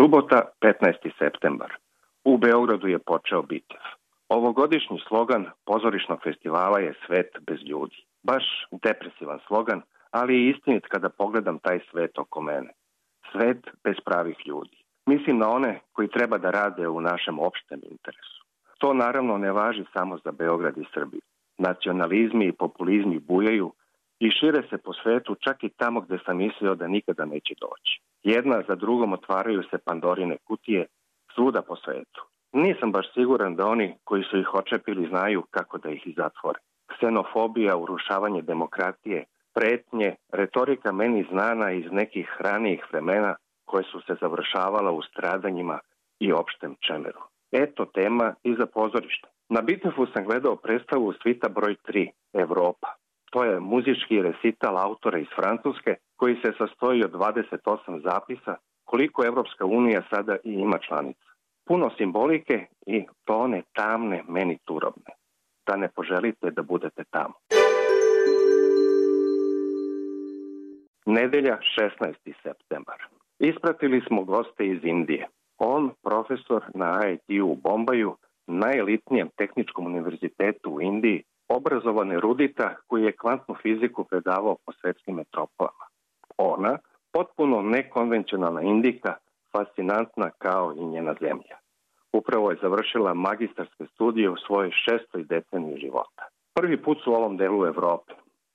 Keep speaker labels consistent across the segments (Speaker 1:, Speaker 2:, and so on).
Speaker 1: Subota, 15. septembar. U Beogradu je počeo bitev. Ovogodišnji slogan pozorišnog festivala je Svet bez ljudi. Baš depresivan slogan, ali je istinit kada pogledam taj svet oko mene. Svet bez pravih ljudi. Mislim na one koji treba da rade u našem opštem interesu. To naravno ne važi samo za Beograd i Srbiju. Nacionalizmi i populizmi bujaju i šire se po svetu čak i tamo gde sam mislio da nikada neće doći. Jedna za drugom otvaraju se pandorine kutije svuda po svetu. Nisam baš siguran da oni koji su ih očepili znaju kako da ih zatvore. Ksenofobija, urušavanje demokratije, pretnje, retorika meni znana iz nekih ranijih vremena koje su se završavala u stradanjima i opštem čemeru. Eto tema i za pozorište. Na Bitnefu sam gledao predstavu Svita broj 3, Evropa. To je muzički resital autora iz Francuske koji se sastoji od 28 zapisa koliko Evropska unija sada i ima članica. Puno simbolike i tone tamne meni turobne. Da ne poželite da budete tamo. Nedelja 16. septembar. Ispratili smo goste iz Indije. On, profesor na IIT u Bombaju, najelitnijem tehničkom univerzitetu u Indiji, obrazovan erudita koji je kvantnu fiziku predavao po svetskim metropolama. Ona, potpuno nekonvencionalna indika, fascinantna kao i njena zemlja. Upravo je završila magistarske studije u svojoj šestoj deceniji života. Prvi put su u ovom delu Evrope.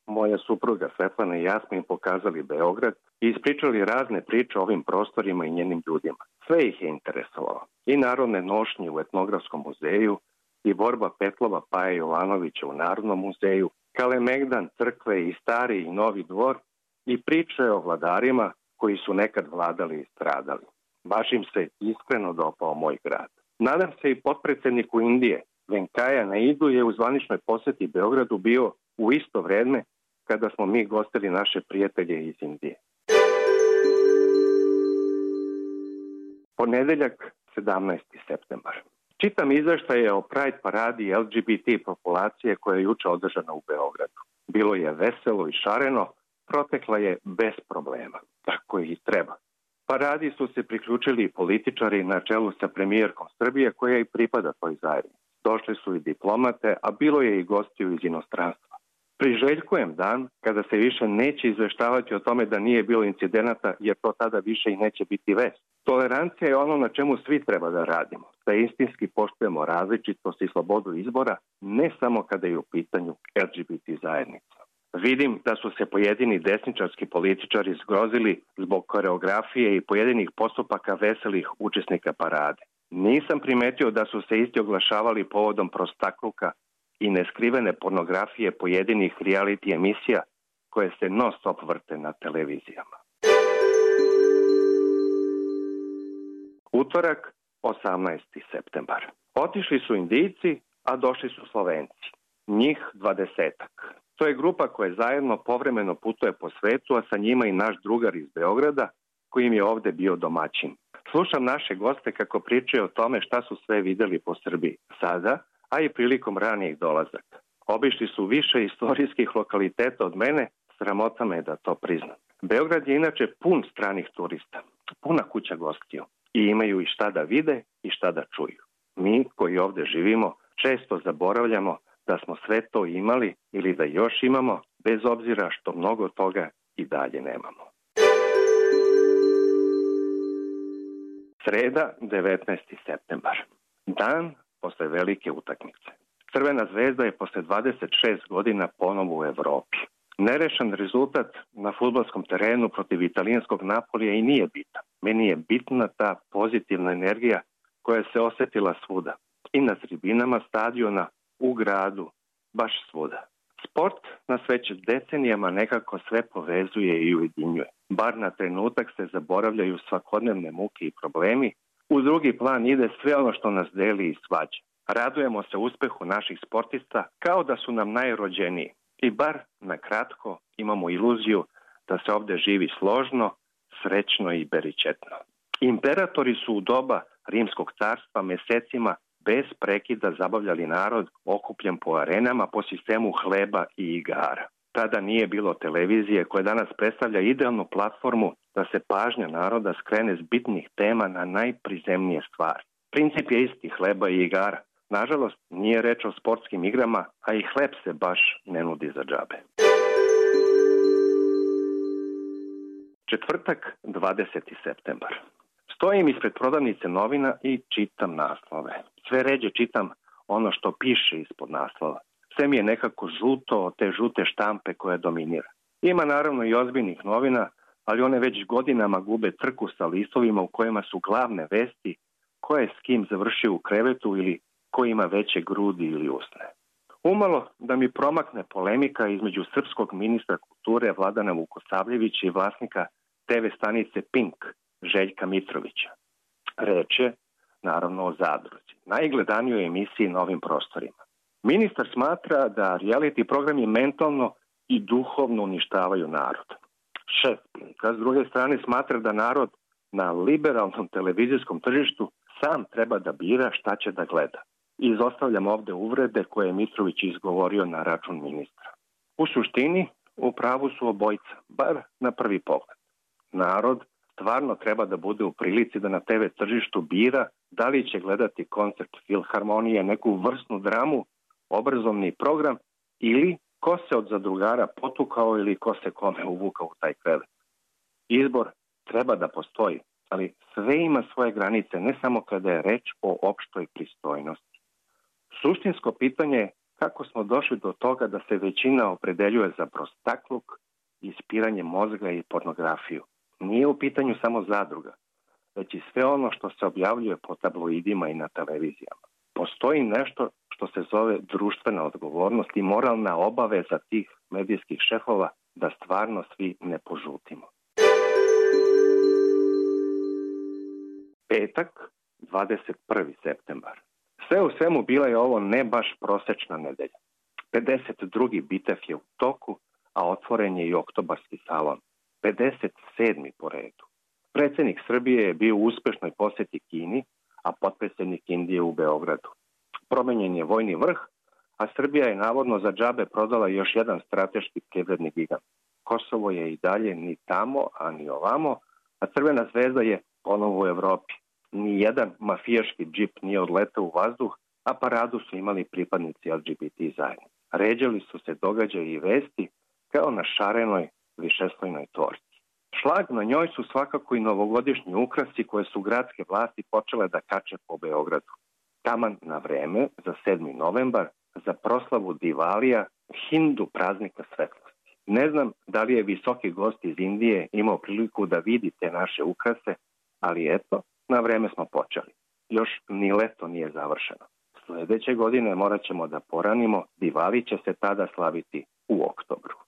Speaker 1: Moja supruga Svetlana i ja smo im pokazali Beograd i ispričali razne priče o ovim prostorima i njenim ljudima. Sve ih je interesovalo. I narodne nošnje u etnografskom muzeju, i borba Petlova Paja Jovanovića u Narodnom muzeju, Kalemegdan, crkve i stari i novi dvor i priče o vladarima koji su nekad vladali i stradali. Baš im se iskreno dopao moj grad. Nadam se i potpredsedniku Indije, Venkaja Naidu je u zvaničnoj poseti Beogradu bio u isto vreme kada smo mi gostili naše prijatelje iz Indije. Ponedeljak, 17. septembar. Čitam izveštaje o Pride paradi LGBT populacije koja je juče održana u Beogradu. Bilo je veselo i šareno, protekla je bez problema, tako i treba. Paradi su se priključili političari na čelu sa premijerkom Srbije koja i pripada toj zajednici. Došli su i diplomate, a bilo je i gostiju iz inostranstva. Priželjkujem dan kada se više neće izveštavati o tome da nije bilo incidenata jer to tada više i neće biti vest. Tolerancija je ono na čemu svi treba da radimo, da istinski poštujemo različitost i slobodu izbora, ne samo kada je u pitanju LGBT zajednica. Vidim da su se pojedini desničarski političari zgrozili zbog koreografije i pojedinih postupaka veselih učesnika parade. Nisam primetio da su se isti oglašavali povodom prostakluka i neskrivene pornografije pojedinih reality emisija koje se non stop vrte na televizijama. Utorak, 18. septembar. Otišli su Indijci, a došli su Slovenci. Njih dvadesetak. To je grupa koja zajedno povremeno putuje po svetu, a sa njima i naš drugar iz Beograda, koji im je ovde bio domaćin. Slušam naše goste kako pričaju o tome šta su sve videli po Srbiji. Sada, a i prilikom ranijih dolazaka. Obišli su više istorijskih lokaliteta od mene, sramota me da to priznam. Beograd je inače pun stranih turista, puna kuća gostiju i imaju i šta da vide i šta da čuju. Mi koji ovde živimo često zaboravljamo da smo sve to imali ili da još imamo, bez obzira što mnogo toga i dalje nemamo. Sreda, 19. septembar. Dan posle velike utakmice. Crvena zvezda je posle 26 godina ponovo u Evropi. Nerešen rezultat na futbolskom terenu protiv italijanskog Napolija i nije bitan. Meni je bitna ta pozitivna energija koja se osetila svuda. I na tribinama stadiona, u gradu, baš svuda. Sport nas već decenijama nekako sve povezuje i ujedinjuje. Bar na trenutak se zaboravljaju svakodnevne muke i problemi, u drugi plan ide sve ono što nas deli i svađa. Radujemo se uspehu naših sportista kao da su nam najrođeniji. I bar na kratko imamo iluziju da se ovde živi složno, srećno i beričetno. Imperatori su u doba rimskog carstva mesecima bez prekida zabavljali narod okupljen po arenama po sistemu hleba i igara. Tada nije bilo televizije koja danas predstavlja idealnu platformu da se pažnja naroda skrene s bitnih tema na najprizemnije stvari. Princip je isti hleba i igara. Nažalost, nije reč o sportskim igrama, a i hleb se baš ne nudi za džabe. Četvrtak, 20. septembar. Stojim ispred prodavnice novina i čitam naslove. Sve ređe čitam ono što piše ispod naslova. Sve mi je nekako žuto te žute štampe koje dominira. Ima naravno i ozbiljnih novina, ali one već godinama gube trku sa listovima u kojima su glavne vesti ko je s kim završio u krevetu ili ko ima veće grudi ili usne. Umalo da mi promakne polemika između srpskog ministra kulture Vladana Vukosavljevića i vlasnika TV stanice Pink Željka Mitrovića. Reče, naravno o zadruzi, najgledanijoj emisiji na ovim prostorima. Ministar smatra da reality programi mentalno i duhovno uništavaju narod. Šef s druge strane smatra da narod na liberalnom televizijskom tržištu sam treba da bira šta će da gleda. Izostavljam ovde uvrede koje je Mitrović izgovorio na račun ministra. U suštini, u pravu su obojca, bar na prvi pogled. Narod stvarno treba da bude u prilici da na TV tržištu bira da li će gledati koncert filharmonije, neku vrstnu dramu, obrazovni program ili ko se od zadrugara potukao ili ko se kome uvukao u taj krevet. Izbor treba da postoji, ali sve ima svoje granice, ne samo kada je reč o opštoj pristojnosti. Suštinsko pitanje je kako smo došli do toga da se većina opredeljuje za prostakluk, ispiranje mozga i pornografiju. Nije u pitanju samo zadruga, već i sve ono što se objavljuje po tabloidima i na televizijama. Postoji nešto što se zove društvena odgovornost i moralna obaveza tih medijskih šefova da stvarno svi ne požutimo. Petak, 21. septembar. Sve u svemu bila je ovo ne baš prosečna nedelja. 52. bitev je u toku, a otvoren je i oktobarski salon. 57. po redu. Predsednik Srbije je bio u uspešnoj poseti Kini, a potpredsednik Indije u Beogradu. Promenjen je vojni vrh, a Srbija je navodno za džabe prodala još jedan strateški privredni gigant. Kosovo je i dalje ni tamo, a ni ovamo, a Crvena zvezda je ponovo u Evropi. Ni jedan mafijaški džip nije odletao u vazduh, a paradu su imali pripadnici LGBT zajednice. Ređali su se događaje i vesti kao na šarenoj višeslojnoj torti. Šlag na njoj su svakako i novogodišnji ukrasi koje su gradske vlasti počele da kače po Beogradu. Taman na vreme za 7. novembar za proslavu Divalija, Hindu praznika svetlosti. Ne znam da li je visoki gost iz Indije imao priliku da vidi te naše ukrase, ali eto, na vreme smo počeli. Još ni leto nije završeno. Sledeće godine morat ćemo da poranimo, Divali će se tada slaviti u oktobru.